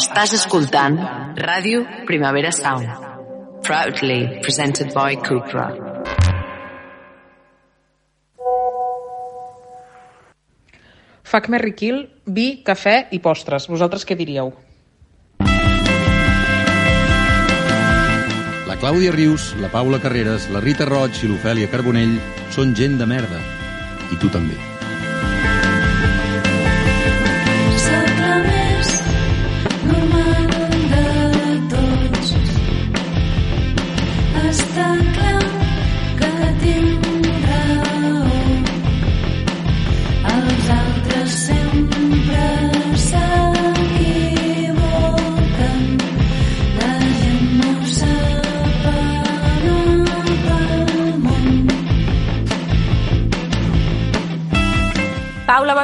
Estàs escoltant Ràdio Primavera Sound. Proudly presented by Cupra. Fuck, Merry Kill, vi, cafè i postres. Vosaltres què diríeu? La Clàudia Rius, la Paula Carreras, la Rita Roig i l'Ofèlia Carbonell són gent de merda. I tu també.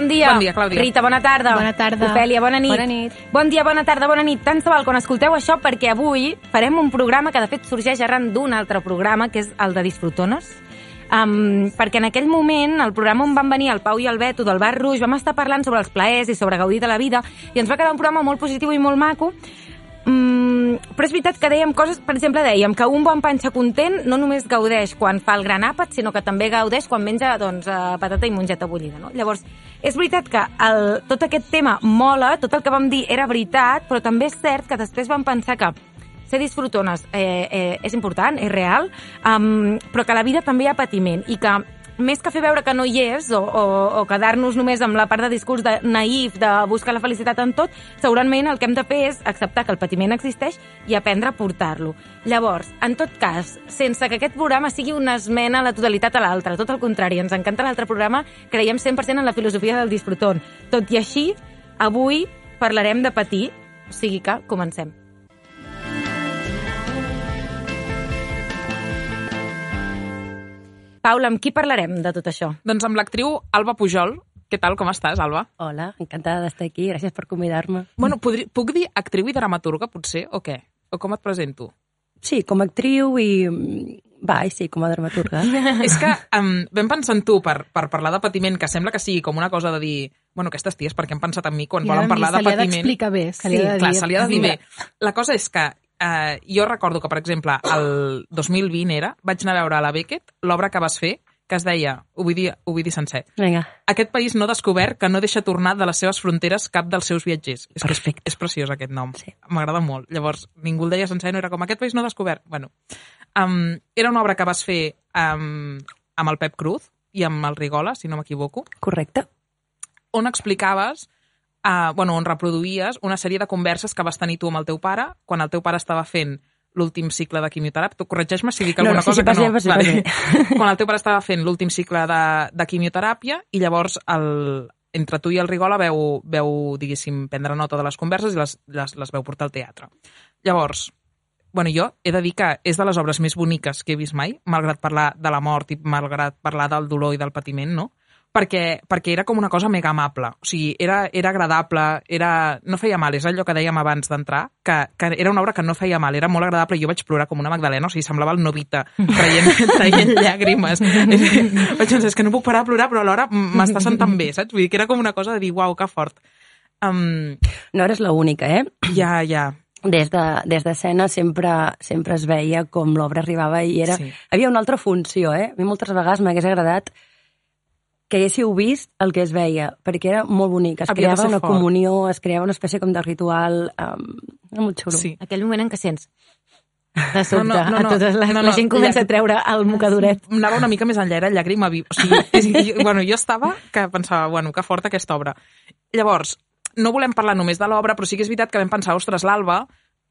Bon dia. Bon dia, Clàudia. Rita, bona tarda. Bona tarda. Ofèlia, bona nit. Bona nit. Bon dia, bona tarda, bona nit. Tant se val quan escolteu això perquè avui farem un programa que de fet sorgeix arran d'un altre programa, que és el de Disfrutones. Um, perquè en aquell moment, el programa on van venir el Pau i el Beto del Bar Rouge, vam estar parlant sobre els plaers i sobre gaudir de la vida, i ens va quedar un programa molt positiu i molt maco, Mm, però és veritat que dèiem coses, per exemple, dèiem que un bon panxa content no només gaudeix quan fa el gran àpat, sinó que també gaudeix quan menja doncs, eh, patata i mongeta bullida. No? Llavors, és veritat que el, tot aquest tema mola, tot el que vam dir era veritat, però també és cert que després vam pensar que ser disfrutones eh, eh, és important, és real, um, però que la vida també hi ha patiment i que més que fer veure que no hi és o, o, o quedar-nos només amb la part de discurs de naïf de buscar la felicitat en tot, segurament el que hem de fer és acceptar que el patiment existeix i aprendre a portar-lo. Llavors, en tot cas, sense que aquest programa sigui una esmena a la totalitat a l'altra, tot el contrari, ens encanta l'altre programa, creiem 100% en la filosofia del disfrutón. Tot i així, avui parlarem de patir, o sigui que comencem. Paula, amb qui parlarem de tot això? Doncs amb l'actriu Alba Pujol. Què tal, com estàs, Alba? Hola, encantada d'estar aquí. Gràcies per convidar-me. Bueno, podri, puc dir actriu i dramaturga, potser, o què? O com et presento? Sí, com a actriu i... Va, i sí, com a dramaturga. És que um, vam pensar en tu per, per parlar de patiment, que sembla que sigui com una cosa de dir bueno, aquestes ties, perquè han pensat en mi quan I volen a mi parlar se de li ha patiment. d'explicar bé, se li sí, ha de clar, dir- se li ha de dir bé. La cosa és que eh, jo recordo que, per exemple, el 2020 era, vaig anar a veure a la Beckett l'obra que vas fer, que es deia, ho vull dir, ho vull dir sencer, Vinga. aquest país no descobert que no deixa tornar de les seves fronteres cap dels seus viatgers. És, que és, Perfecte. és preciós aquest nom. Sí. M'agrada molt. Llavors, ningú el deia sencer, no era com aquest país no descobert. Bueno, um, era una obra que vas fer um, amb el Pep Cruz i amb el Rigola, si no m'equivoco, Correcte. on explicaves, uh, bueno, on reproduïes una sèrie de converses que vas tenir tu amb el teu pare quan el teu pare estava fent l'últim cicle de quimioteràpia. Tu corregeix-me si dic No, alguna no, sí, cosa sí, pas que bé, no. bé, pas quan el teu pare estava fent l'últim cicle de, de quimioteràpia i llavors el, entre tu i el Rigola veu, veu, diguéssim, prendre nota de les converses i les, les, les veu portar al teatre. Llavors, bueno, jo he de dir que és de les obres més boniques que he vist mai, malgrat parlar de la mort i malgrat parlar del dolor i del patiment, no? Perquè, perquè era com una cosa mega amable. O sigui, era, era agradable, era, no feia mal, és allò que dèiem abans d'entrar, que, que era una obra que no feia mal, era molt agradable i jo vaig plorar com una magdalena, o sigui, semblava el Novita traient, traient llàgrimes. vaig pensar, és que no puc parar de plorar, però alhora m'està sentant bé, saps? Vull dir que era com una cosa de dir, uau, que fort. Um, No eres l'única, eh? ja, ja, Des de- des d'escena de, sempre, sempre es veia com l'obra arribava i era... Sí. Havia una altra funció, eh? A mi moltes vegades m'hagués agradat que haguéssiu vist el que es veia, perquè era molt bonic. Es Havia creava una fort. comunió, es creava una espècie com de ritual... Um, era molt xulo. sí. Aquell moment en què sents de sobte, No, no, no, a totes les, No, no, la gent comença ja- a treure el mocadoret. anava una mica més enllà, era llàgrima viva. O sigui, és, bueno, jo estava que pensava, bueno, que forta aquesta obra. Llavors, no volem parlar només de l'obra, però sí que és veritat que vam pensar, ostres, l'Alba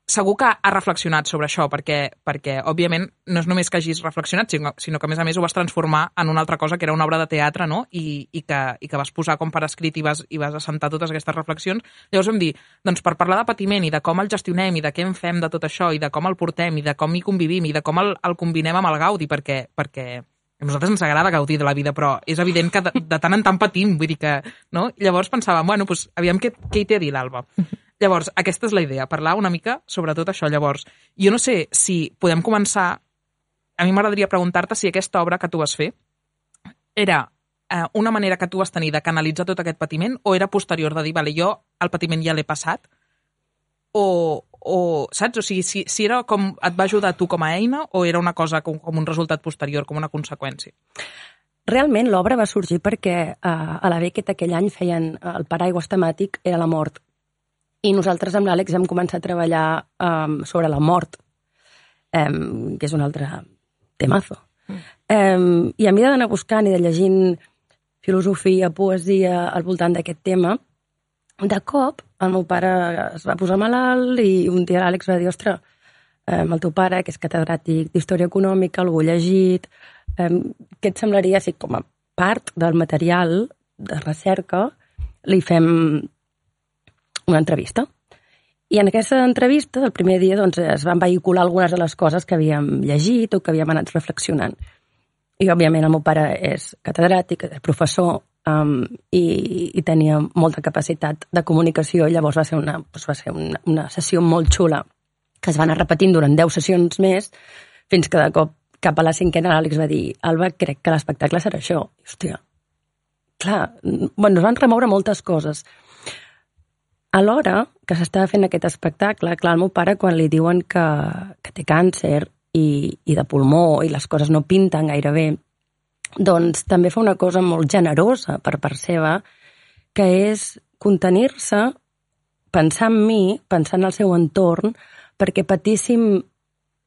segur que ha reflexionat sobre això, perquè, perquè òbviament, no és només que hagis reflexionat, sinó, sinó que, a més a més, ho vas transformar en una altra cosa, que era una obra de teatre, no? I, i, que, i que vas posar com per escrit i vas, i vas assentar totes aquestes reflexions. Llavors vam dir, doncs per parlar de patiment i de com el gestionem i de què en fem de tot això i de com el portem i de com hi convivim i de com el, el combinem amb el gaudi, perquè, perquè a nosaltres ens agrada gaudir de la vida, però és evident que de, de tant en tant patim, vull dir que... No? Llavors pensàvem, bueno, doncs, aviam què, què hi té a dir l'Alba. Llavors, aquesta és la idea, parlar una mica sobre tot això. Llavors, jo no sé si podem començar... A mi m'agradaria preguntar-te si aquesta obra que tu vas fer era eh, una manera que tu vas tenir de canalitzar tot aquest patiment o era posterior de dir, vale, jo el patiment ja l'he passat o, o saps? O sigui, si, si era com, et va ajudar tu com a eina o era una cosa com, com un resultat posterior, com una conseqüència? Realment l'obra va sorgir perquè eh, a la Beckett aquell any feien eh, el paraigües temàtic era la mort. I nosaltres amb l'Àlex hem començat a treballar um, sobre la mort, um, que és un altre temazo. Mm. Um, I a mi d'anar buscant i de llegint filosofia, poesia al voltant d'aquest tema, de cop el meu pare es va posar malalt i un dia l'Àlex va dir, ostres, um, el teu pare, que és catedràtic d'història econòmica, algú llegit, um, què et semblaria si com a part del material de recerca li fem una entrevista? I en aquesta entrevista, el primer dia, doncs, es van vehicular algunes de les coses que havíem llegit o que havíem anat reflexionant. I, òbviament, el meu pare és catedràtic, és professor, um, i, i tenia molta capacitat de comunicació, i llavors va ser una, doncs va ser una, una sessió molt xula que es va anar repetint durant 10 sessions més, fins que de cop cap a la cinquena l'Àlex va dir Alba, crec que l'espectacle serà això. Hòstia, clar, bueno, es van remoure moltes coses. Alhora que s'estava fent aquest espectacle, clar, el meu pare quan li diuen que, que té càncer i, i de pulmó i les coses no pinten gaire bé, doncs també fa una cosa molt generosa per part seva, que és contenir-se, pensar en mi, pensar en el seu entorn, perquè patíssim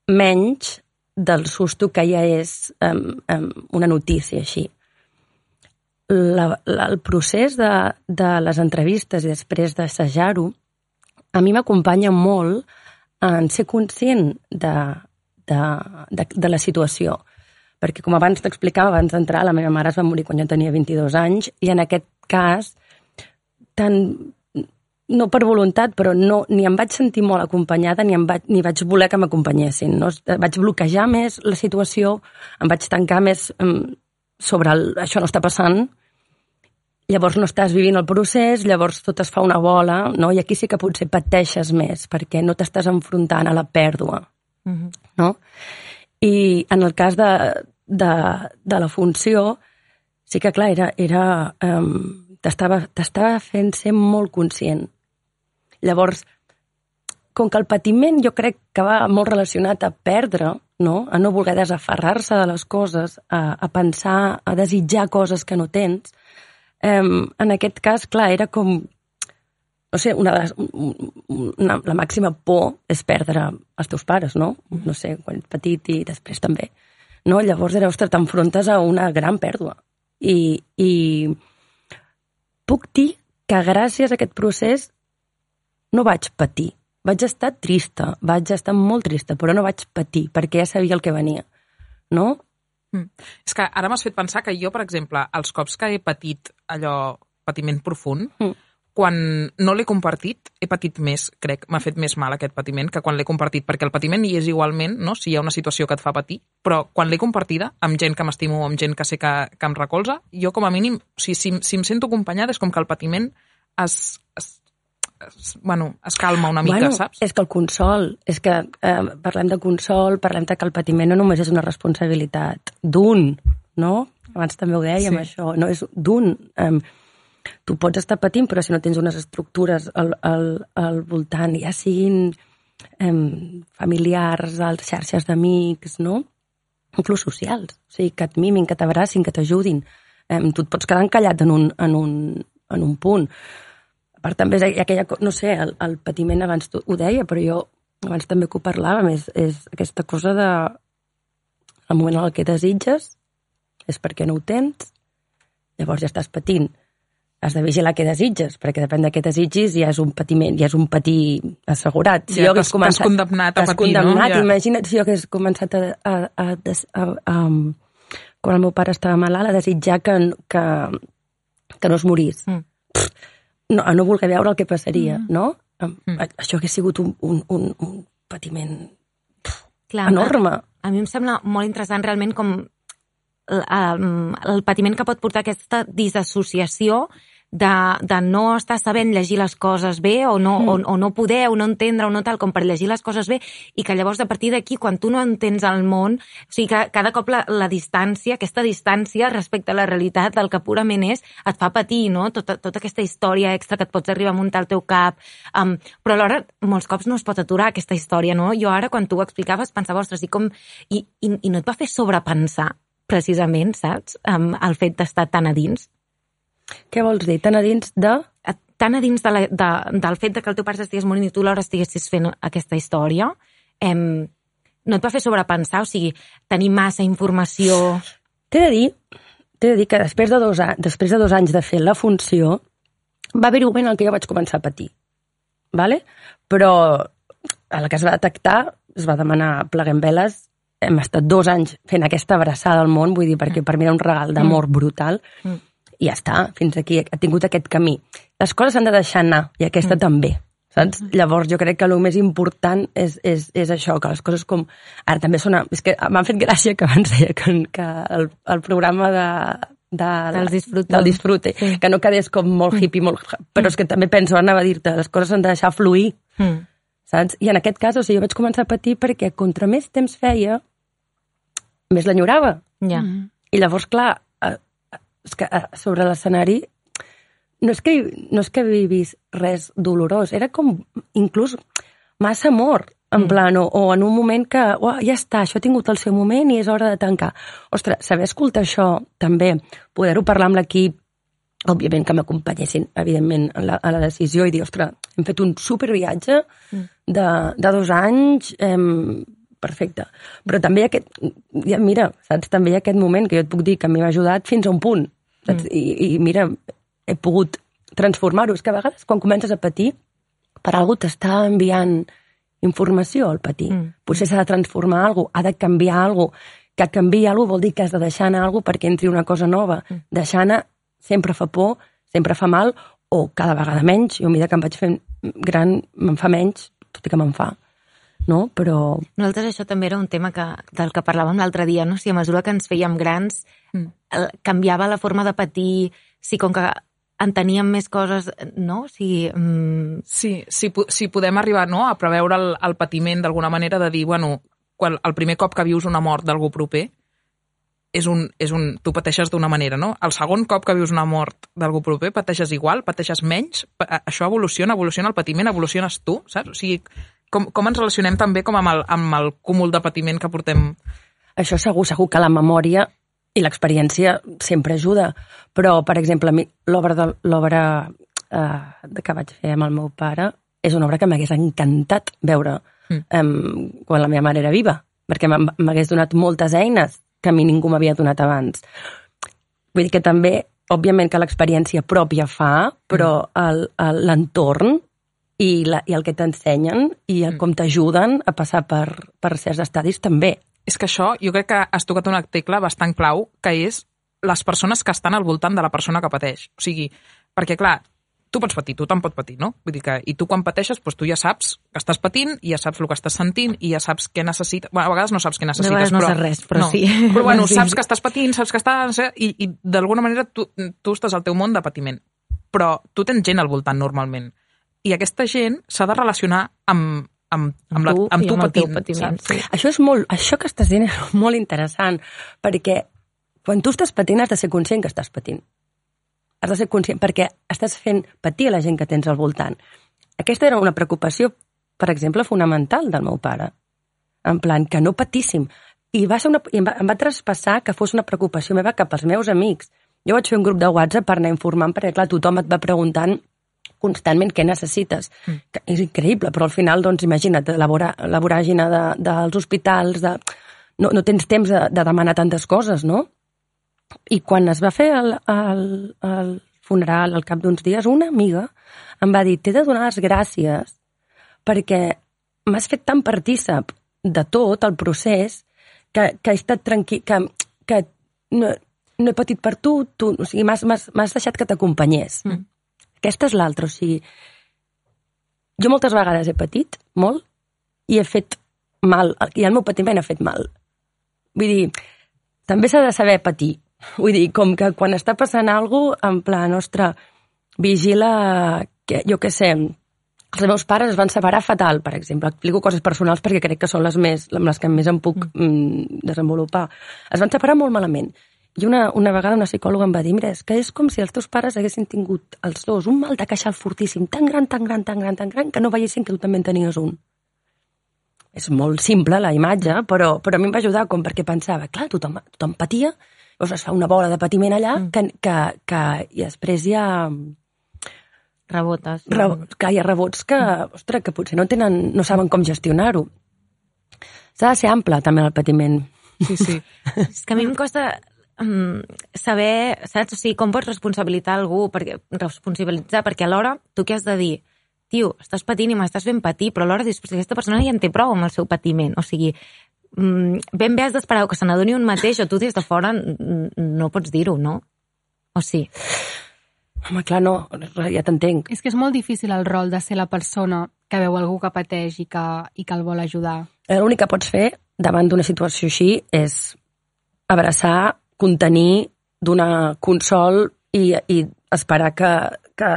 menys del susto que ja és um, um, una notícia així. La, la, el procés de, de les entrevistes i després d'assajar-ho a mi m'acompanya molt en ser conscient de, de, de, de la situació. Perquè, com abans t'explicava, abans d'entrar, la meva mare es va morir quan jo tenia 22 anys, i en aquest cas, tant no per voluntat, però no, ni em vaig sentir molt acompanyada ni, em vaig, ni vaig voler que m'acompanyessin. No? Vaig bloquejar més la situació, em vaig tancar més sobre el, això no està passant, llavors no estàs vivint el procés, llavors tot es fa una bola, no? i aquí sí que potser pateixes més, perquè no t'estàs enfrontant a la pèrdua. Mm -hmm. no? I en el cas de, de, de la funció, sí que, clar, era, era, um, t'estava fent ser molt conscient Llavors, com que el patiment jo crec que va molt relacionat a perdre, no? a no voler desaferrar-se de les coses, a, a pensar, a desitjar coses que no tens, eh, en aquest cas, clar, era com no sé, una de les, una, la màxima por és perdre els teus pares, no? No sé, quan ets petit i després també. No? Llavors era, ostres, t'enfrontes a una gran pèrdua. I, I puc dir que gràcies a aquest procés no vaig patir. Vaig estar trista, vaig estar molt trista, però no vaig patir, perquè ja sabia el que venia. No? Mm. És que ara m'has fet pensar que jo, per exemple, els cops que he patit allò, patiment profund, mm. quan no l'he compartit, he patit més, crec, m'ha fet més mal aquest patiment que quan l'he compartit, perquè el patiment hi és igualment, no?, si hi ha una situació que et fa patir, però quan l'he compartida amb gent que m'estimo, amb gent que sé que, que em recolza, jo com a mínim, sigui, si, si em sento acompanyada és com que el patiment es, es, bueno, es calma una mica, bueno, saps? És que el consol, és que eh, parlem de consol, parlem de que el patiment no només és una responsabilitat d'un, no? Abans també ho dèiem, sí. això, no és d'un. Eh, tu pots estar patint, però si no tens unes estructures al, al, al voltant, ja siguin eh, familiars, als xarxes d'amics, no? Inclús socials, o sigui, que et mimin, que t'abracin, que t'ajudin. Eh, tu et pots quedar encallat en un, en un, en un punt a part també és aquella, no sé, el, el patiment abans tu ho deia, però jo abans també que ho parlàvem, és, és aquesta cosa de el moment en el que desitges és perquè no ho tens, llavors ja estàs patint. Has de vigilar què desitges, perquè depèn de què desitgis ja és un patiment, ja és un patir assegurat. Si ja hagués començat, condemnat a patir, condemnat, no? Ja. Imagina't si jo hagués començat a, a, a, a, a, a, quan el meu pare estava malalt, a desitjar que, que, que no es morís. Mm no, a no voler veure el que passaria, mm. no? Mm. Això hagués sigut un, un, un, un patiment pff, Clar, enorme. A, a mi em sembla molt interessant realment com el, el patiment que pot portar aquesta disassociació de, de no estar sabent llegir les coses bé o no, mm. o, o no poder o no entendre o no tal com per llegir les coses bé i que llavors a partir d'aquí quan tu no entens el món, o sigui que cada cop la, la distància, aquesta distància respecte a la realitat del que purament és, et fa patir, no? Tota, tota aquesta història extra que et pots arribar a muntar al teu cap, um, però alhora molts cops no es pot aturar aquesta història, no? Jo ara quan tu ho explicaves pensava, ostres, i com... I, i, i no et va fer sobrepensar precisament, saps? Um, el fet d'estar tan a dins. Què vols dir? Tan a dins de... tan a dins de la, de, del fet de que el teu pare estigués morint i tu l'hora estiguessis fent aquesta història, em, no et va fer sobrepensar? O sigui, tenir massa informació... T'he de dir, t'he de dir que després de, dos, després de dos anys de fer la funció, va haver-hi un moment en què jo vaig començar a patir. Vale? Però a la que es va detectar, es va demanar pleguem veles, hem estat dos anys fent aquesta abraçada al món, vull dir, perquè per mi era un regal d'amor brutal, Mm. I ja està, fins aquí ha tingut aquest camí. Les coses s'han de deixar anar, i aquesta també. Saps? Llavors jo crec que el més important és, és, és això, que les coses com... Ara també sona... És que m'han fet gràcia que abans deia que, que el, el programa de, de, Dels disfrute. del disfrute, Sí. que no quedés com molt hippie, molt... però és que també penso, anava a dir-te, les coses s'han de deixar fluir, Mm. saps? I en aquest cas, o sigui, jo vaig començar a patir perquè contra més temps feia, més l'enyorava. Ja. I llavors, clar, és que eh, sobre l'escenari no és, que, no és que vivis res dolorós, era com inclús massa amor, en Mm. plan, o, o en un moment que oh, ja està, això ha tingut el seu moment i és hora de tancar. Ostres, saber escoltar això també, poder-ho parlar amb l'equip, òbviament que m'acompanyessin, evidentment, a la, a la decisió i dir, ostres, hem fet un superviatge de, de dos anys, em, perfecte. Però també hi ha aquest, ja, mira, saps, també hi ha aquest moment que jo et puc dir que m'ha ajudat fins a un punt, saps? I, I mira, he pogut transformar-ho. És que a vegades quan comences a patir, per algú t'està enviant informació al patir. Mm. Potser s'ha de transformar alguna ha de canviar alguna Que canviï alguna vol dir que has de deixar anar alguna perquè entri una cosa nova. Mm. Deixar anar sempre fa por, sempre fa mal, o cada vegada menys. Jo a mesura que em vaig fent gran me'n fa menys, tot i que me'n fa. No? Però Nosaltres això també era un tema que, del que parlàvem l'altre dia, no? Si a mesura que ens fèiem grans Mm. el- canviava la forma de patir, si com que enteníem més coses, no? O sigui, mm, Sí, si, si podem arribar no, a preveure el, el patiment d'alguna manera de dir, bueno, quan el primer cop que vius una mort d'algú proper és un, és un, tu pateixes d'una manera, no? El segon cop que vius una mort d'algú proper pateixes igual, pateixes menys, pa- això evoluciona, evoluciona el patiment, evoluciones tu, saps? O sigui, com, com ens relacionem també com amb el, amb el cúmul de patiment que portem... Això segur, segur que la memòria i l'experiència sempre ajuda, però, per exemple, l'obra de l'obra eh, que vaig fer amb el meu pare és una obra que m'hagués encantat veure Mm. em, quan la meva mare era viva, perquè m'ha- m'hagués donat moltes eines que a mi ningú m'havia donat abans. Vull dir que també, òbviament que l'experiència pròpia fa, però el- l'entorn i, la, i el que t'ensenyen i el, com t'ajuden a passar per, per certs estadis també. És que això, jo crec que has tocat una tecla bastant clau, que és les persones que estan al voltant de la persona que pateix. O sigui, perquè, clar, tu pots patir, tothom pot patir, no? Vull dir que, i tu quan pateixes, doncs tu ja saps que estàs patint, i ja saps el que estàs sentint, i ja saps què necessites... Bueno, a vegades no saps què necessites, vegades no però... saps res, però no. sí. Però bueno, Sí. saps que estàs patint, saps que estàs... I, i d'alguna manera tu, tu estàs al teu món de patiment. Però tu tens gent al voltant, normalment. I aquesta gent s'ha de relacionar amb, amb, amb, la, tu amb tu amb teu patint. patiment, sí. Això és molt, això que estàs dient és molt interessant, perquè quan tu estàs patint has de ser conscient que estàs patint. Has de ser conscient, perquè estàs fent patir a la gent que tens al voltant. Aquesta era una preocupació, per exemple, fonamental del meu pare. En plan, que no patíssim. I, va ser una, i em, va, em va traspassar que fos una preocupació meva cap als meus amics. Jo vaig fer un grup de WhatsApp per anar informant, perquè, clar, tothom et va preguntant constantment què necessites. Mm. Que és increïble, però al final, doncs, imagina't, la, vora, la voràgina de, dels hospitals, de... No, no tens temps de, de demanar tantes coses, no? I quan es va fer el, el, el funeral, al cap d'uns dies, una amiga em va dir, t'he de donar les gràcies perquè m'has fet tan partícip de tot el procés que, que he estat tranquil, que, que no, no he patit per tu, tu o sigui, m'has deixat que t'acompanyés. Mm. Aquesta és l'altra, o sigui, jo moltes vegades he patit, molt, i he fet mal, i el meu patiment ha fet mal. Vull dir, també s'ha de saber patir. Vull dir, com que quan està passant alguna cosa, en plan, ostres, vigila, que, jo què sé, els meus pares es van separar fatal, per exemple. Explico coses personals perquè crec que són les més, amb les que més em puc mm, desenvolupar. Es van separar molt malament. I una, una vegada una psicòloga em va dir, mira, és que és com si els teus pares haguessin tingut els dos un mal de queixal fortíssim, tan gran, tan gran, tan gran, tan gran, que no veiessin que tu també en tenies un. És molt simple la imatge, però, però a mi em va ajudar com perquè pensava, clar, tothom, tothom patia, llavors es fa una bola de patiment allà Mm. que, que, que, i després hi ha, Rebotes. re, que hi ha rebots que, ostres, que potser no tenen, no saben com gestionar-ho. S'ha de ser ample, també, el patiment. Sí, sí. És que a mi em costa saber, saps? O sigui, com pots responsabilitzar algú, perquè, responsabilitzar, perquè alhora tu què has de dir? Tio, estàs patint i m'estàs fent patir, però alhora dius, "Però si aquesta persona ja en té prou amb el seu patiment. O sigui, um, ben bé has d'esperar que se n'adoni un mateix o tu des de fora no pots dir-ho, no? O sí. Home, clar, no, ja t'entenc. És que és molt difícil el rol de ser la persona que veu algú que pateix i que, i que el vol ajudar. L'únic que pots fer davant d'una situació així és abraçar, contenir, donar consol i, i esperar que, que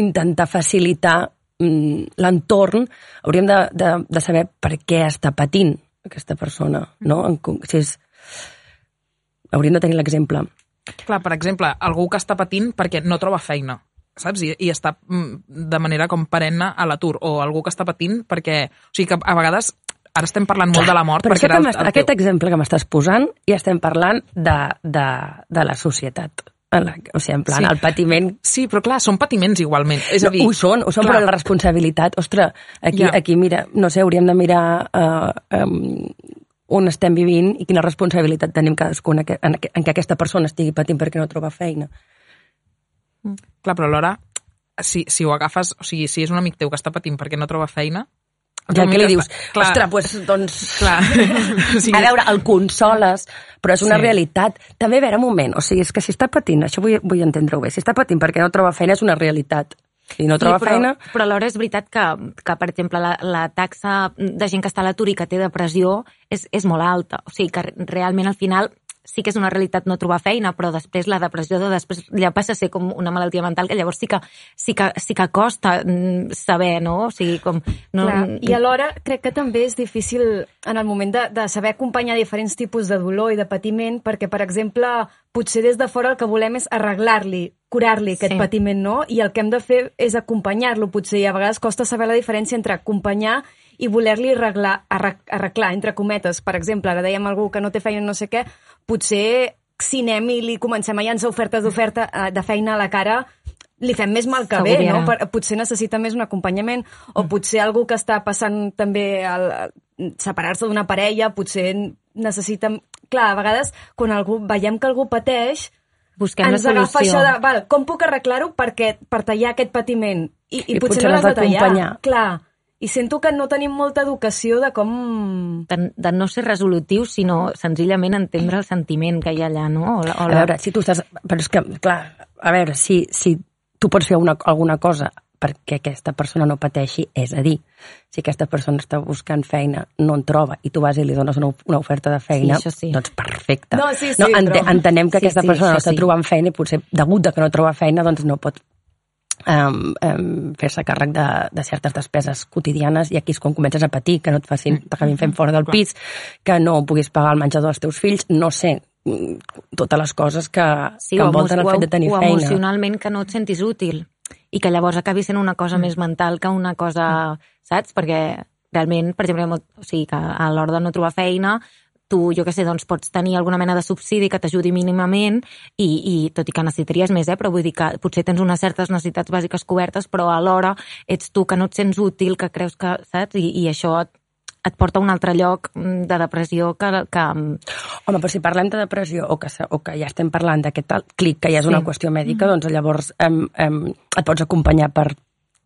intentar facilitar mm, l'entorn. Hauríem de, de, de saber per què està patint aquesta persona, no? En, si és... Hauríem de tenir l'exemple. Clar, per exemple, algú que està patint perquè no troba feina, saps? I, i està mm, de manera com perenne a l'atur, o algú que està patint perquè... O sigui que a vegades, ara estem parlant molt de la mort, Però perquè això era el, el aquest teu... exemple que m'estàs posant ja estem parlant de, de, de la societat. En la, o sigui, en plan, Sí. el patiment Sí, però clar, són patiments igualment. És a dir, no, ho són, ho són, clar, però la responsabilitat, ostres, aquí, Ja. aquí mira, no sé, hauríem de mirar uh, um, on estem vivint i quina responsabilitat tenim cadascun en, en, en que aquesta persona estigui patint perquè no troba feina. Clar, però alhora, si, si ho agafes, o sigui, si és un amic teu que està patint perquè no troba feina... Ja que li dius, clar, ostres, pues, doncs... Clar. o sigui, A veure, el consoles, però és una Sí. realitat. També, a veure, un moment, o sigui, és que si està patint, això vull, vull entendre-ho bé, si està patint perquè no troba feina és una realitat. Si no troba sí, però, feina... Però alhora és veritat que, que per exemple, la, la taxa de gent que està a l'atur i que té depressió és, és molt alta. O sigui que realment al final sí que és una realitat no trobar feina, però després la depressió de després ja passa a ser com una malaltia mental que llavors sí que, sí que, sí que costa mm, saber, no? O sigui, com... No, Clar, I alhora crec que també és difícil en el moment de, de saber acompanyar diferents tipus de dolor i de patiment, perquè, per exemple, potser des de fora el que volem és arreglar-li, curar-li aquest Sí. patiment, no? I el que hem de fer és acompanyar-lo, potser, i a vegades costa saber la diferència entre acompanyar i voler-li arreglar, arreg- arreglar, entre cometes. Per exemple, ara dèiem algú que no té feina no sé què, potser si anem i li comencem a llançar ofertes d'oferta eh, de feina a la cara, li fem més mal que bé, no? Per, potser necessita més un acompanyament, o potser algú que està passant també el, separar-se d'una parella, potser necessita... Clar, a vegades, quan algú, veiem que algú pateix, busquem la ens agafa solució. això de, val, com puc arreglar-ho perquè per tallar aquest patiment? I, i, I potser, potser no l'has de tallar. Clar, i sento que no tenim molta educació de com... de, de no ser resolutiu, sinó senzillament entendre el sentiment que hi ha allà, no? O la, o A veure, si tu estàs... Però és que, clar, a veure, si, si tu pots fer una, alguna cosa perquè aquesta persona no pateixi, és a dir, si aquesta persona està buscant feina, no en troba, i tu vas i li dones una, una oferta de feina, Sí, sí. doncs perfecte. No, sí, sí, no, ente, però- entenem que Sí, aquesta sí, persona no està sí. trobant feina i potser, degut de que no troba feina, doncs no pot um, um, fer-se càrrec de, de certes despeses quotidianes i aquí és quan comences a patir, que no et facin, t'acabin fent fora del pis, que no puguis pagar el menjador als teus fills, no sé, mm, totes les coses que, sí, que o, envolten el fet de tenir o feina. emocionalment que no et sentis útil i que llavors acabi sent una cosa mm. més mental que una cosa, saps? Perquè realment, per exemple, o sigui, que a l'hora de no trobar feina, tu, jo què sé, doncs pots tenir alguna mena de subsidi que t'ajudi mínimament i, i tot i que necessitaries més, eh, però vull dir que potser tens unes certes necessitats bàsiques cobertes, però alhora ets tu que no et sents útil, que creus que, saps? I, i això et, et porta a un altre lloc mm, de depressió que, que Home, però si parlem de depressió o que, o que ja estem parlant d'aquest tal clic que ja és una Sí. qüestió mèdica, doncs llavors em, em, et pots acompanyar per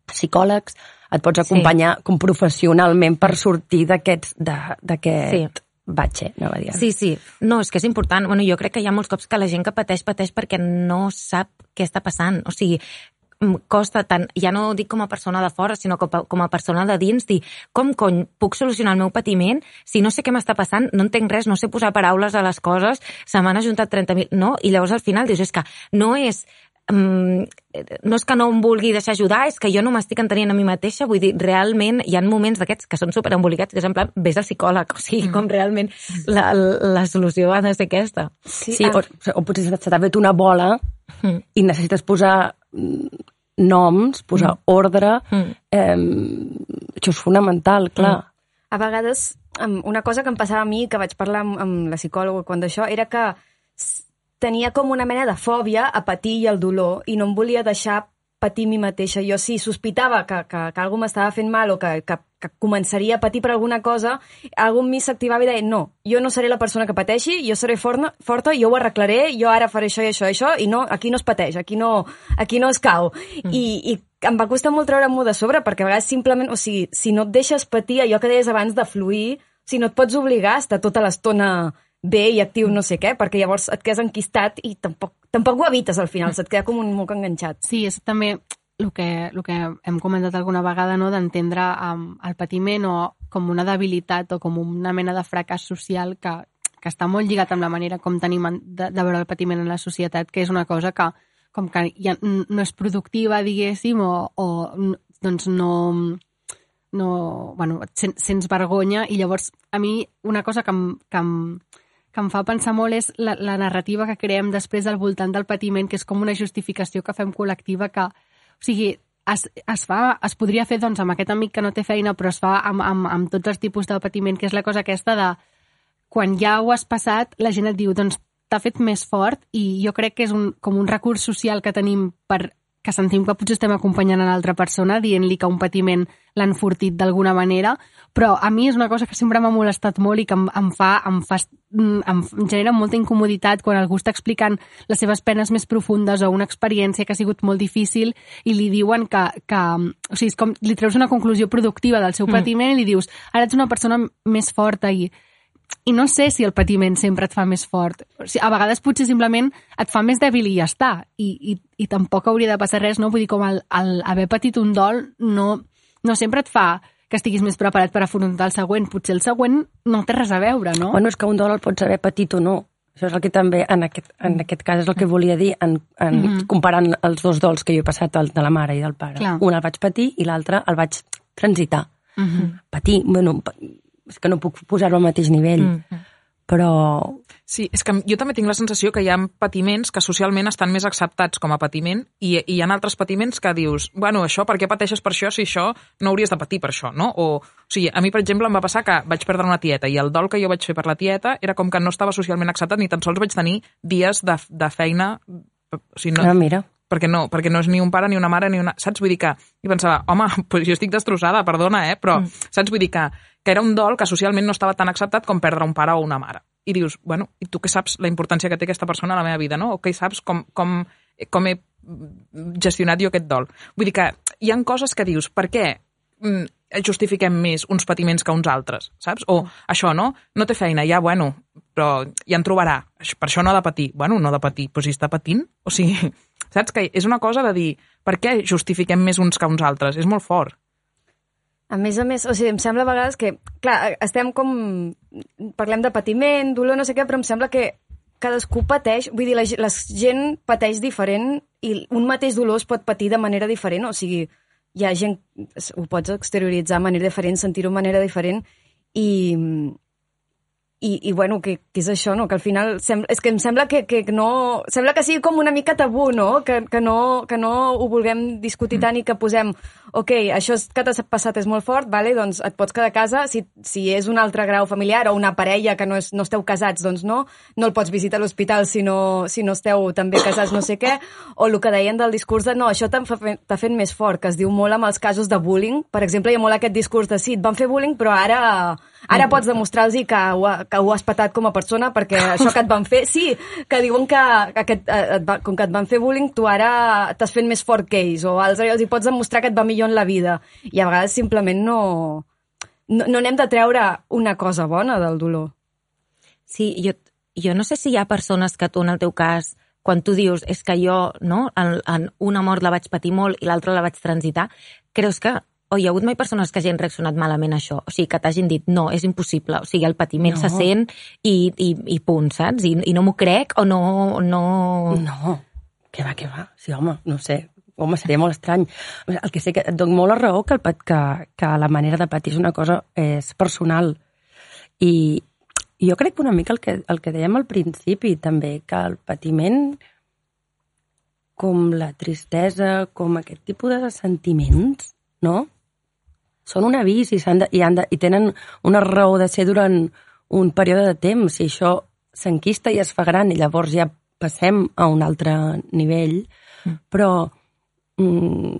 psicòlegs, et pots acompanyar com professionalment per sortir d'aquest Sí. Batxe, anava a dir. Sí, sí. No, és que és important. Bueno, jo crec que hi ha molts cops que la gent que pateix, pateix perquè no sap què està passant. O sigui, em costa tant, ja no dic com a persona de fora, sinó com a, com a persona de dins, dir com cony puc solucionar el meu patiment si no sé què m'està passant, no entenc res, no sé posar paraules a les coses, se m'han ajuntat 30.000... No? I llavors al final dius, és que no és mm, no és que no em vulgui deixar ajudar, és que jo no m'estic entenent a mi mateixa, vull dir, realment hi ha moments d'aquests que són superembolicats, que és en plan, vés al psicòleg, o sigui, com realment la, la solució ha de ser aquesta. Sí, sí o, o potser se t'ha fet una bola Mm. i necessites posar mm, noms, posar ordre. Mm. Eh, això és fonamental, clar. A vegades, una cosa que em passava a mi, que vaig parlar amb, amb la psicòloga quan d'això, era que tenia com una mena de fòbia a patir i al dolor i no em volia deixar patir mi mateixa. Jo si sospitava que, que, que algú m'estava fent mal o que, que, que començaria a patir per alguna cosa, algú en mi s'activava i deia no, jo no seré la persona que pateixi, jo seré forna, forta, jo ho arreglaré, jo ara faré això i això i això, i no, aquí no es pateix, aquí no, aquí no es cau. Mm. I, I em va costar molt treure-m'ho de sobre, perquè a vegades simplement, o sigui, si no et deixes patir, allò que deies abans de fluir, si no et pots obligar a estar tota l'estona bé i actiu no sé què, perquè llavors et quedes enquistat i tampoc, tampoc ho evites al final, se't queda com un moc enganxat. Sí, és també el que, el que hem comentat alguna vegada, no? d'entendre um, el patiment o com una debilitat o com una mena de fracàs social que, que està molt lligat amb la manera com tenim en- de, de veure el patiment en la societat, que és una cosa que com que ja no és productiva, diguéssim, o, o doncs no, no, bueno, et sen, sents vergonya i llavors a mi una cosa que em, que em, que em fa pensar molt és la, la narrativa que creem després al voltant del patiment, que és com una justificació que fem col·lectiva que, o sigui, es, es, fa, es podria fer doncs, amb aquest amic que no té feina, però es fa amb, amb, amb tots els tipus de patiment, que és la cosa aquesta de quan ja ho has passat, la gent et diu, doncs t'ha fet més fort i jo crec que és un, com un recurs social que tenim per que sentim que potser estem acompanyant a l'altra persona dient-li que un patiment l'ha enfortit d'alguna manera, però a mi és una cosa que sempre m'ha molestat molt i que em, em fa, em, fa, mm, em genera molta incomoditat quan algú està explicant les seves penes més profundes o una experiència que ha sigut molt difícil i li diuen que, que o sigui, és com li treus una conclusió productiva del seu Mm. patiment i li dius, ara ets una persona més forta i i no sé si el patiment sempre et fa més fort. O sigui, a vegades potser simplement et fa més dèbil i ja està. I, i, i tampoc hauria de passar res, no? Vull dir, com el, el haver patit un dol no, no sempre et fa que estiguis més preparat per afrontar el següent. Potser el següent no té res a veure, no? Bueno, és que un dol el pots haver patit o no. Això és el que també, en aquest, en aquest cas, és el que volia dir, en, en, Mhm. comparant els dos dols que jo he passat, el de la mare i del pare. Clar. Un el vaig patir i l'altre el vaig transitar. Mhm. Patir, bueno, és que no puc posar-ho al mateix nivell, Mm. però Sí, és que jo també tinc la sensació que hi ha patiments que socialment estan més acceptats com a patiment i, i hi ha altres patiments que dius, bueno, això, per què pateixes per això si això no hauries de patir per això, no? O, o sigui, a mi, per exemple, em va passar que vaig perdre una tieta i el dol que jo vaig fer per la tieta era com que no estava socialment acceptat ni tan sols vaig tenir dies de, de feina o sigui, no, ah, mira, perquè no, perquè no és ni un pare, ni una mare, ni una... Saps? Vull dir que... I pensava, home, pues jo estic destrossada, perdona, eh? Però, mm. saps? Vull dir que, que era un dol que socialment no estava tan acceptat com perdre un pare o una mare. I dius, bueno, i tu què saps la importància que té aquesta persona a la meva vida, no? O què saps com, com, com he gestionat jo aquest dol? Vull dir que hi han coses que dius, per què mm, justifiquem més uns patiments que uns altres, saps? O això, no? No té feina, ja, bueno, però ja en trobarà. Per això no ha de patir. Bueno, no ha de patir, però si està patint, o sigui, saps? Que és una cosa de dir, per què justifiquem més uns que uns altres? És molt fort. A més a més, o sigui, em sembla a vegades que, clar, estem com... Parlem de patiment, dolor, no sé què, però em sembla que cadascú pateix, vull dir, la, la gent pateix diferent i un mateix dolor es pot patir de manera diferent, o sigui, hi ha gent, ho pots exterioritzar de manera diferent, sentir-ho de manera diferent i, i, i bueno, que, que és això, no? Que al final sembla, és que em sembla que, que no... Sembla que sigui com una mica tabú, no? Que, que no? que no ho vulguem discutir tant i que posem ok, això que t'ha passat és molt fort, vale? doncs et pots quedar a casa. Si, si és un altre grau familiar o una parella que no, és, no esteu casats, doncs no. No el pots visitar a l'hospital si, no, si no esteu també casats, no sé què. O el que deien del discurs de no, això t'ha fe- t'ha fet més fort, que es diu molt amb els casos de bullying. Per exemple, hi ha molt aquest discurs de sí, et van fer bullying, però ara, ara pots demostrar-los que, ha- que ho has patat com a persona perquè això que et van fer... Sí, que diuen que, que aquest, eh, et va, com que et van fer bullying, tu ara t'has fet més fort que ells, o els, els hi pots demostrar que et va millor en la vida. I a vegades simplement no, no, no de treure una cosa bona del dolor. Sí, jo, jo no sé si hi ha persones que tu, en el teu cas, quan tu dius és que jo, no, en, en una mort la vaig patir molt i l'altra la vaig transitar, creus que o hi ha hagut mai persones que hagin reaccionat malament a això? O sigui, que t'hagin dit, no, és impossible. O sigui, el patiment No. se sent i, i, i punt, saps? I, i no m'ho crec o no... no... no. Què va, què va? Sí, home, no sé. Home, seria molt estrany. El que sé que et dono molt la raó que, el, pat- que, que la manera de patir és una cosa és personal. I jo crec que una mica el que, el que dèiem al principi també, que el patiment com la tristesa, com aquest tipus de sentiments, no? Són un avís i, s'han de, i, han de, i tenen una raó de ser durant un període de temps. I això s'enquista i es fa gran i llavors ja passem a un altre nivell. Mm. Però mm,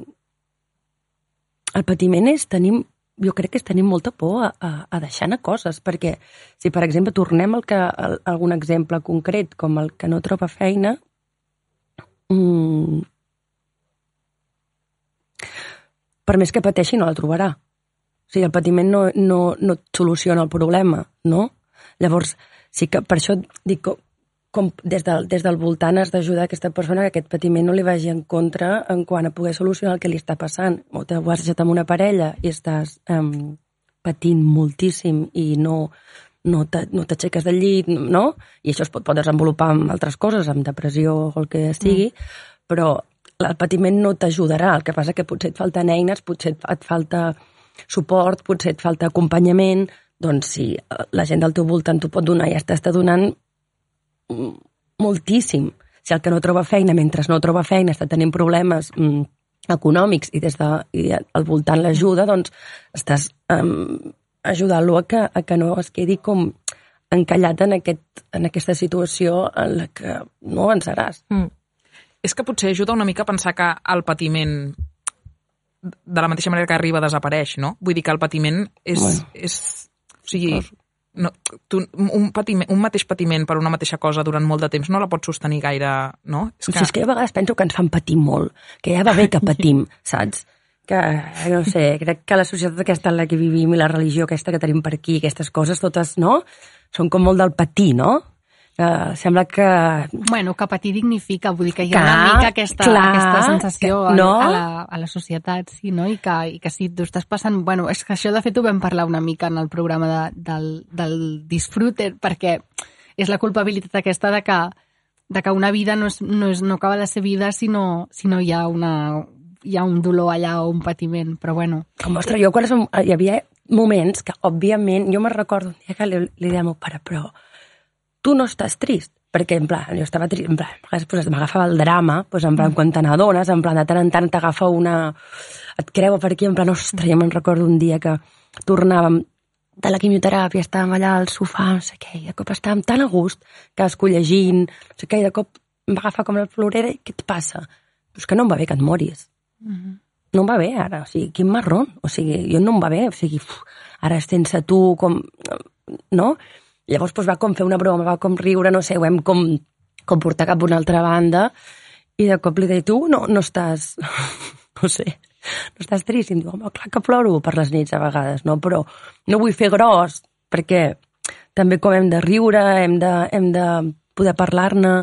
el patiment és tenim jo crec que és tenim molta por a, a, a deixar anar coses, perquè si, per exemple, tornem al que, a algun exemple concret, com el que no troba feina, mm, per més que pateixi no la trobarà. O sigui, el patiment no, no, no et soluciona el problema, no? Llavors, sí que per això dic com, com des, del, des del voltant has d'ajudar aquesta persona que aquest patiment no li vagi en contra en quant a poder solucionar el que li està passant. O te ho has deixat amb una parella i estàs um, patint moltíssim i no, no te- no t'aixeques del llit, no? I això es pot, pot desenvolupar amb altres coses, amb depressió o el que sigui, mm. però el patiment no t'ajudarà. El que passa que potser et falten eines, potser et, et falta suport, potser et falta acompanyament, doncs si la gent del teu voltant t'ho pot donar i ja t'està donant moltíssim. Si el que no troba feina, mentre no troba feina, està tenint problemes mm, econòmics i des de i al voltant l'ajuda, doncs estàs um, ajudant-lo a, que, a que no es quedi com encallat en, aquest, en aquesta situació en la que no avançaràs. Mm. És que potser ajuda una mica a pensar que el patiment de la mateixa manera que arriba desapareix, no? Vull dir que el patiment és... Bueno. és o sigui, no, tu, un, patiment, un mateix patiment per una mateixa cosa durant molt de temps no la pots sostenir gaire, no? És que... Si és que jo a vegades penso que ens fan patir molt, que ja va bé que patim, saps? Que, no sé, crec que la societat aquesta en la que vivim i la religió aquesta que tenim per aquí, aquestes coses totes, no? Són com molt del patir, no? Que sembla que... Bueno, que patir dignifica, vull dir que hi ha Clar, una mica aquesta, clar, aquesta sensació que- a, no? a, la, a la societat, sí, no? I que, i que si tu estàs passant... Bueno, és que això de fet ho vam parlar una mica en el programa de, del, del disfrute, perquè és la culpabilitat aquesta de que, de que una vida no, és, no, és, no acaba de ser vida si no, si no hi ha una hi ha un dolor allà o un patiment, però bueno. Com, ostres, jo quan som, hi havia moments que, òbviament, jo me recordo un dia que li, li deia al meu pare, però tu no estàs trist? Perquè, en plan, jo estava trist, en plan, a vegades pues, m'agafava el drama, pues, en plan, quan te n'adones, en plan, de tant en tant t'agafa una... et creu per aquí, en plan, ostres, jo me'n recordo un dia que tornàvem de la quimioteràpia, estàvem allà al sofà, no sé què, i de cop estàvem tan a gust, que llegint, no sé què, i de cop em va agafar com la florera, i què et passa? Pues que no em va bé que et moris no em va bé ara, o sigui, quin marrón, o sigui, jo no em va bé, o sigui, uf, ara sense tu, com, no? Llavors doncs, va com fer una broma, va com riure, no sé, ho hem com, com portar cap a una altra banda, i de cop li deia, tu no, no estàs, no sé, no estàs trist? I em diu, home, clar que ploro per les nits a vegades, no? Però no vull fer gros, perquè també com hem de riure, hem de, hem de poder parlar-ne,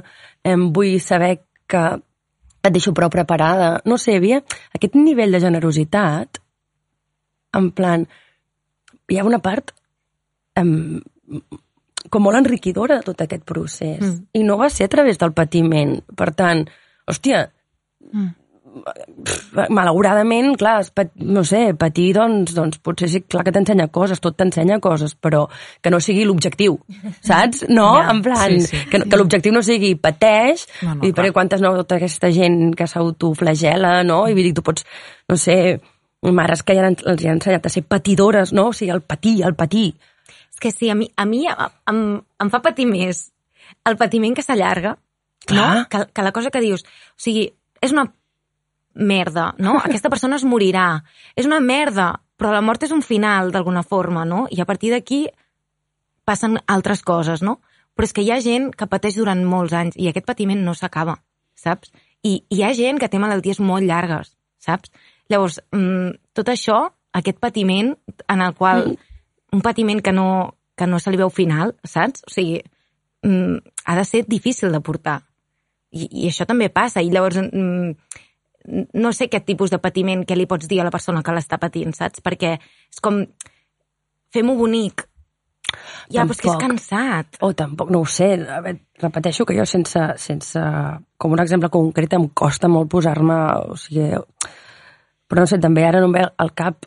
vull saber que et deixo prou preparada. No sé, havia aquest nivell de generositat, en plan, hi ha una part em, com molt enriquidora de tot aquest procés. Mm. I no va ser a través del patiment. Per tant, hòstia, Mm. malauradament, clar, es pat, no sé, patir, doncs, doncs potser sí, clar que t'ensenya coses, tot t'ensenya coses, però que no sigui l'objectiu, saps? No? Ja, en plan, sí, sí. que, que l'objectiu no sigui pateix, No, no, i perquè quantes no, tota aquesta gent que s'autoflagela, no? I vull dir, tu pots, no sé, mares que ja els han ensenyat a ser patidores, no? O sigui, el patir, el patir. Que sí, a mi, a mi em, em fa patir més el patiment que s'allarga, no? Que, que la cosa que dius. O sigui, és una merda, no? Aquesta persona es morirà. És una merda, però la mort és un final, d'alguna forma, no? I a partir d'aquí passen altres coses, no? Però és que hi ha gent que pateix durant molts anys i aquest patiment no s'acaba, saps? I hi ha gent que té malalties molt llargues, saps? Llavors, mm, tot això, aquest patiment en el qual... Un patiment que no, que no se li veu final, saps? O sigui, mm, ha de ser difícil de portar. I, i això també passa. I llavors, mm, no sé aquest tipus de patiment que li pots dir a la persona que l'està patint, saps? Perquè és com... Fem-ho bonic. Ja, però és que és tampoc- cansat. O tampoc, no ho sé, a veure, repeteixo que jo sense, sense, com un exemple concret em costa molt posar-me, o sigui, però no sé, també ara no em ve al cap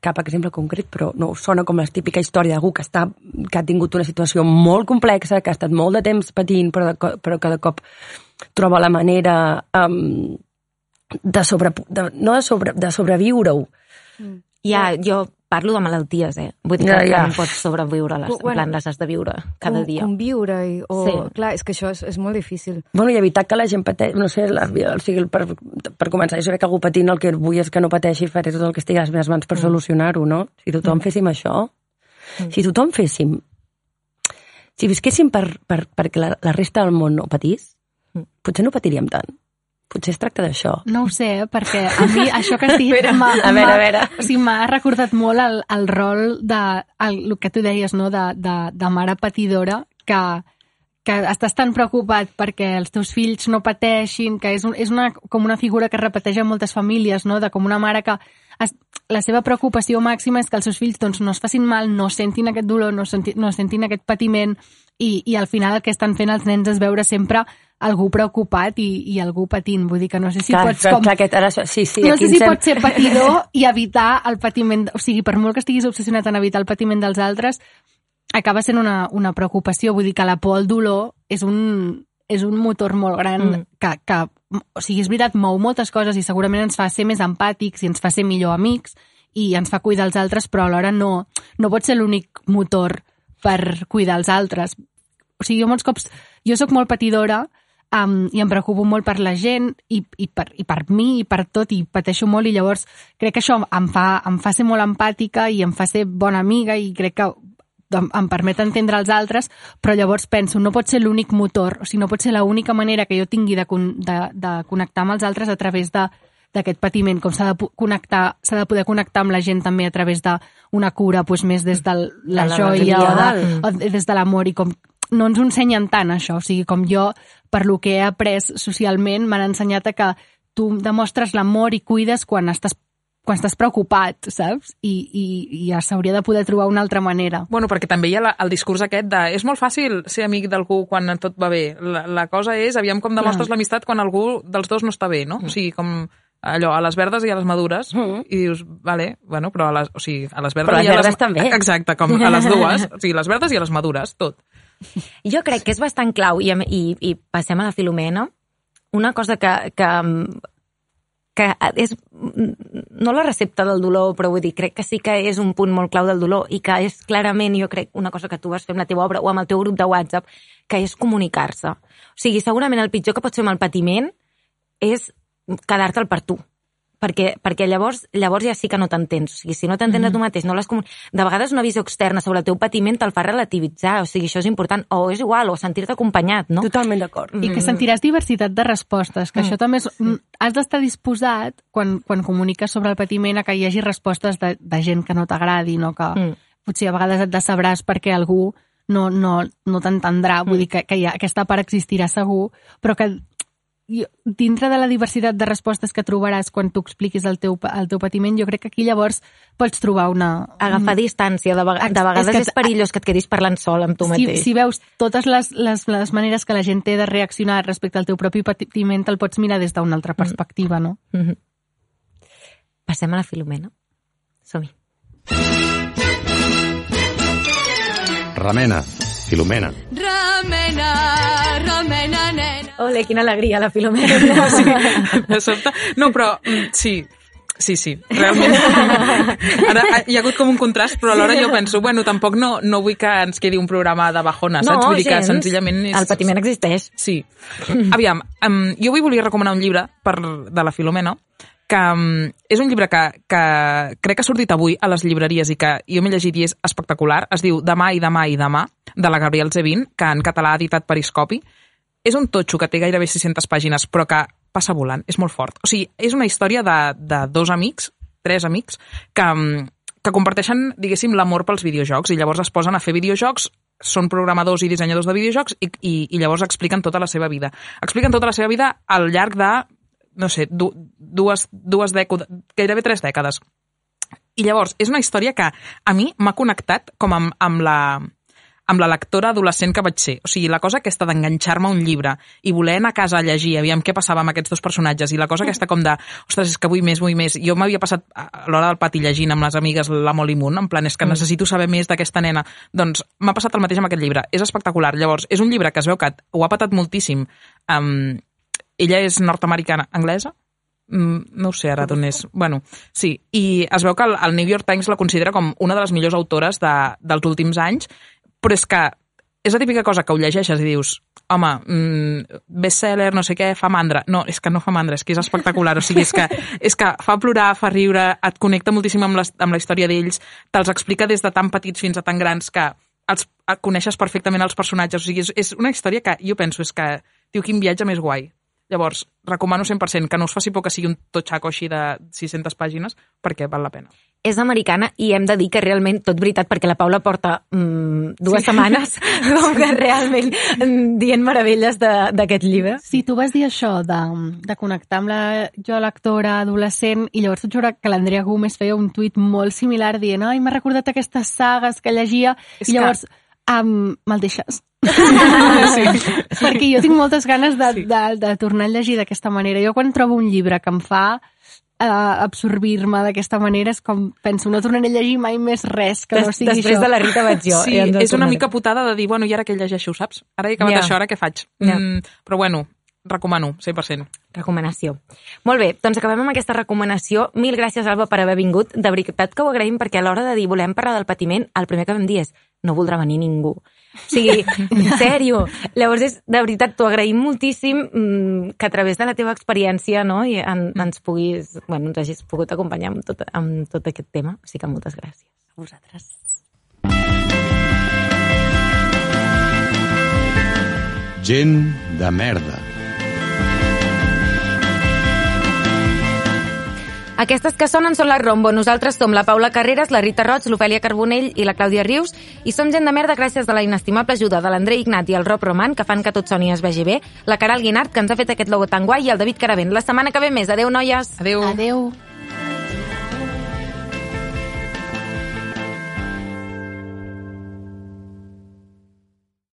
cap exemple concret, però no sona com la típica història d'algú que, està, que ha tingut una situació molt complexa, que ha estat molt de temps patint, però, de, però que de cop troba la manera um, de, sobre, de, no de, sobre, de sobreviure-ho. Ja, jo parlo de malalties, eh? Vull dir Ja, que, ja. que no pots sobreviure-les, Bueno, en plan, les has de viure cada dia. Conviure i... O, Sí. Clar, és que això és, és molt difícil. Bueno, i evitar que la gent pateixi, no sé, la, o sigui, per, per començar, jo crec que algú patint el que vull és que no pateixi i faré tot el que estigui a les meves mans per solucionar-ho, no? Si tothom féssim això, si tothom féssim, si visquéssim per, per, perquè la, la resta del món no patís, potser no patiríem tant. Potser es tracta d'això. No ho sé, perquè a mi això que has dit m'ha a veure, a veure. o sigui, recordat molt el, el rol de el, el que tu deies, no? de, de, de mare patidora, que, que estàs tan preocupat perquè els teus fills no pateixin, que és, un, és una, com una figura que es repeteix en moltes famílies, no? de com una mare que es, la seva preocupació màxima és que els seus fills doncs, no es facin mal, no sentin aquest dolor, no, senti, no sentin aquest patiment i, i al final el que estan fent els nens és veure sempre algú preocupat i, i algú patint. Vull dir que no sé si clar, pots però, com... clar, aquest, ara, sí, sí, no sé si hem- pots ser patidor i evitar el patiment... O sigui, per molt que estiguis obsessionat en evitar el patiment dels altres, acaba sent una, una preocupació. Vull dir que la por al dolor és un, és un motor molt gran mm. que, que, o sigui, és veritat, mou moltes coses i segurament ens fa ser més empàtics i ens fa ser millor amics i ens fa cuidar els altres, però alhora no, no pot ser l'únic motor per cuidar els altres. O sigui, jo molts cops... Jo sóc molt patidora um, i em preocupo molt per la gent i, i, per, i per mi i per tot i pateixo molt i llavors crec que això em fa, em fa ser molt empàtica i em fa ser bona amiga i crec que em, em permet entendre els altres, però llavors penso, no pot ser l'únic motor, o sigui, no pot ser l'única manera que jo tingui de, con- de, de connectar amb els altres a través de d'aquest patiment, com s'ha de, connectar s'ha de poder connectar amb la gent també a través d'una cura doncs, més des de la, la joia o, de, o des de l'amor i com no ens ho ensenyen tant això, o sigui, com jo per lo que he après socialment m'han ensenyat a que tu demostres l'amor i cuides quan estàs quan estàs preocupat, saps? I, i, i ja s'hauria de poder trobar una altra manera. Bueno, perquè també hi ha la, el discurs aquest de és molt fàcil ser amic d'algú quan tot va bé. La, la cosa és, aviam com demostres l'amistat quan algú dels dos no està bé, no? O sigui, com allò, a les verdes i a les madures, Mm. i dius, vale, bueno, però a les, o sigui, a les verdes Però a les i a les... verdes també. Exacte, com a les dues, o sigui, les verdes i a les madures, tot. Jo crec que és bastant clau, i, i, i passem a la Filomena, una cosa que, que, que és no la recepta del dolor, però vull dir, crec que sí que és un punt molt clau del dolor i que és clarament, jo crec, una cosa que tu vas fer amb la teva obra o amb el teu grup de WhatsApp, que és comunicar-se. O sigui, segurament el pitjor que pots fer amb el patiment és quedar-te'l per tu. Perquè, perquè llavors, llavors ja sí que no t'entens. O sigui, si no t'entens a tu mateix, no les comun... de vegades una visió externa sobre el teu patiment te'l fa relativitzar, o sigui, això és important, o és igual, o sentir-te acompanyat, no? Totalment d'acord. I que sentiràs diversitat de respostes, que això també és... Has d'estar disposat, quan, quan comuniques sobre el patiment, a que hi hagi respostes de, de gent que no t'agradi, no? Que Mm. potser a vegades et decebràs perquè algú no, no, no t'entendrà, vull dir que, que ja, aquesta part existirà segur, però que dintre de la diversitat de respostes que trobaràs quan tu expliquis el teu, el teu patiment, jo crec que aquí llavors pots trobar una... Agafar distància, de, vega... Ex- de vegades és que- és, perillós que et quedis parlant sol amb tu si, mateix. si veus totes les, les, les maneres que la gent té de reaccionar respecte al teu propi patiment, el pots mirar des d'una altra perspectiva, no? Mhm. Passem a la Filomena. Som-hi. Remena, Filomena. Nena. Ole, quina alegria, la Filomena. Sí, de sobte. No, però mm, sí, sí, sí, realment. Ara ha- hi ha hagut com un contrast, però alhora jo penso, bueno, tampoc no, no vull que ens quedi un programa de bajona, saps? Vull dir que gens. senzillament és... El patiment existeix. Sí. Aviam, um, jo avui volia recomanar un llibre per, de la Filomena, que um, és un llibre que, que crec que ha sortit avui a les llibreries i que jo m'he llegit i és espectacular. Es diu Demà i demà i demà, de la Gabriel Zevin, que en català ha editat Periscopi. És un totxo que té gairebé 600 pàgines, però que passa volant, és molt fort. O sigui, és una història de, de dos amics, tres amics, que, um, que comparteixen, diguéssim, l'amor pels videojocs i llavors es posen a fer videojocs són programadors i dissenyadors de videojocs i, i, i llavors expliquen tota la seva vida. Expliquen tota la seva vida al llarg de, no sé, du, dues, dues dècades, gairebé tres dècades. I llavors, és una història que a mi m'ha connectat com amb, amb la amb la lectora adolescent que vaig ser. O sigui, la cosa aquesta d'enganxar-me a un llibre i voler anar a casa a llegir, aviam què passava amb aquests dos personatges, i la cosa aquesta com de, ostres, és que vull més, vull més. Jo m'havia passat a l'hora del pati llegint amb les amigues la Molly Moon, en plan, és que necessito saber més d'aquesta nena. Doncs m'ha passat el mateix amb aquest llibre. És espectacular. Llavors, és un llibre que es veu que ho ha patat moltíssim. Um, ella és nord-americana, anglesa? Mm, no ho sé ara d'on és. Bueno, sí, i es veu que el, el New York Times la considera com una de les millors autores de, dels últims anys, però és que és la típica cosa que ho llegeixes i dius home, mm, bestseller, no sé què, fa mandra. No, és que no fa mandra, és que és espectacular. O sigui, és que, és que fa plorar, fa riure, et connecta moltíssim amb, les, amb la història d'ells, te'ls explica des de tan petits fins a tan grans que els coneixes perfectament els personatges. O sigui, és, és una història que jo penso, és que, tio, quin viatge més guai. Llavors, recomano 100% que no us faci por que sigui un totxaco així de 600 pàgines, perquè val la pena. És americana i hem de dir que realment, tot veritat, perquè la Paula porta mm, dues sí. setmanes com que realment mm, dient meravelles de- d'aquest llibre. Sí, tu vas dir això de, de connectar amb la jo lectora adolescent i llavors vaig veure que l'Andrea Gómez feia un tuit molt similar dient ai, m'ha recordat aquestes sagues que llegia És i que- llavors um, me'l deixes? Sí. Perquè jo tinc moltes ganes de, sí. de, de tornar a llegir d'aquesta manera. Jo quan trobo un llibre que em fa uh, absorbir-me d'aquesta manera és com penso, no tornaré a llegir mai més res que no Des, sigui després això. de la Rita vaig jo. Sí, el és una tornaré. mica putada de dir, bueno, i ara què llegeixo, saps? Ara he acabat Ja. això, ara què faig? Ja. Mm, però bueno, recomano, 100%. Recomanació. Molt bé, doncs acabem amb aquesta recomanació. Mil gràcies, Alba, per haver vingut. De veritat que ho agraïm perquè a l'hora de dir volem parlar del patiment, el primer que vam dir és no voldrà venir ningú. O sigui, en sèrio. Llavors, és, de veritat, t'ho agraïm moltíssim mm, que a través de la teva experiència no, i en, ens puguis, bueno, ens hagis pogut acompanyar amb tot, amb tot aquest tema. O sigui que moltes gràcies. A vosaltres. Gent de merda. Aquestes que sonen són la Rombo. Nosaltres som la Paula Carreras, la Rita Roig, l'Ofèlia Carbonell i la Clàudia Rius i som gent de merda gràcies a la inestimable ajuda de l'André Ignat i el Rob Roman, que fan que tot soni i es vegi bé, la Caral Guinart, que ens ha fet aquest logo tan guai, i el David Caravent. La setmana que ve més. Adéu, noies! Adéu. Adeu.